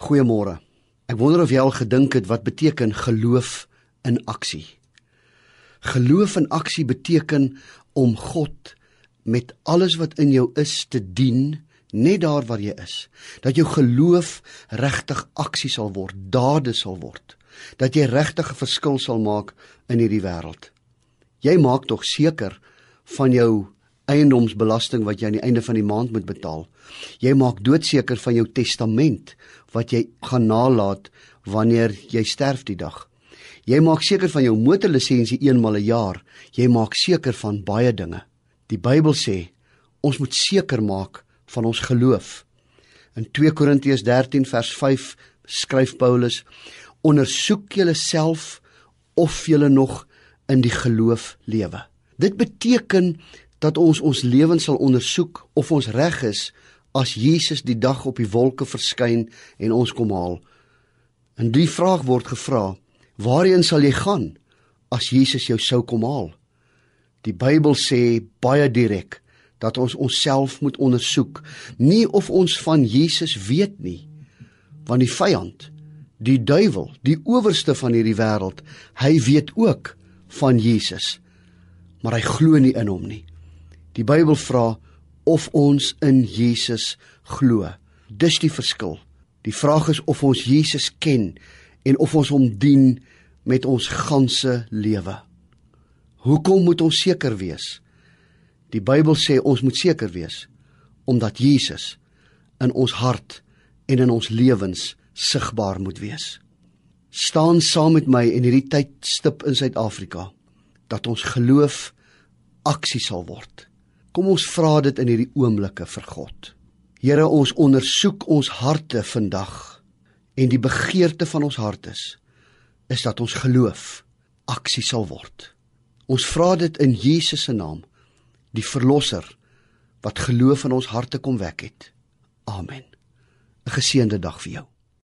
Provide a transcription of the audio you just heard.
Goeiemôre. Ek wonder of jy al gedink het wat beteken geloof in aksie. Geloof in aksie beteken om God met alles wat in jou is te dien net daar waar jy is. Dat jou geloof regtig aksie sal word, dade sal word. Dat jy regtig 'n verskil sal maak in hierdie wêreld. Jy maak tog seker van jou eiendomsbelasting wat jy aan die einde van die maand moet betaal. Jy maak doodseker van jou testament wat jy gaan nalat wanneer jy sterf die dag. Jy maak seker van jou motorlisensie eenmal 'n een jaar. Jy maak seker van baie dinge. Die Bybel sê ons moet seker maak van ons geloof. In 2 Korintiërs 13 vers 5 skryf Paulus: "Ondersoek julleself of julle nog in die geloof lewe." Dit beteken dat ons ons lewens sal ondersoek of ons reg is as Jesus die dag op die wolke verskyn en ons kom haal. En die vraag word gevra: Waarheen sal jy gaan as Jesus jou sou kom haal? Die Bybel sê baie direk dat ons onsself moet ondersoek, nie of ons van Jesus weet nie, want die vyand, die duiwel, die owerste van hierdie wêreld, hy weet ook van Jesus, maar hy glo nie in hom nie. Die Bybel vra of ons in Jesus glo. Dis die verskil. Die vraag is of ons Jesus ken en of ons hom dien met ons ganse lewe. Hoekom moet ons seker wees? Die Bybel sê ons moet seker wees omdat Jesus in ons hart en in ons lewens sigbaar moet wees. Staan saam met my in hierdie tydstip in Suid-Afrika dat ons geloof aksie sal word. Kom ons vra dit in hierdie oomblikke vir God. Here, ons ondersoek ons harte vandag en die begeerte van ons hart is is dat ons geloof aksie sal word. Ons vra dit in Jesus se naam, die verlosser wat geloof in ons harte kom wek het. Amen. 'n Geseënde dag vir jou.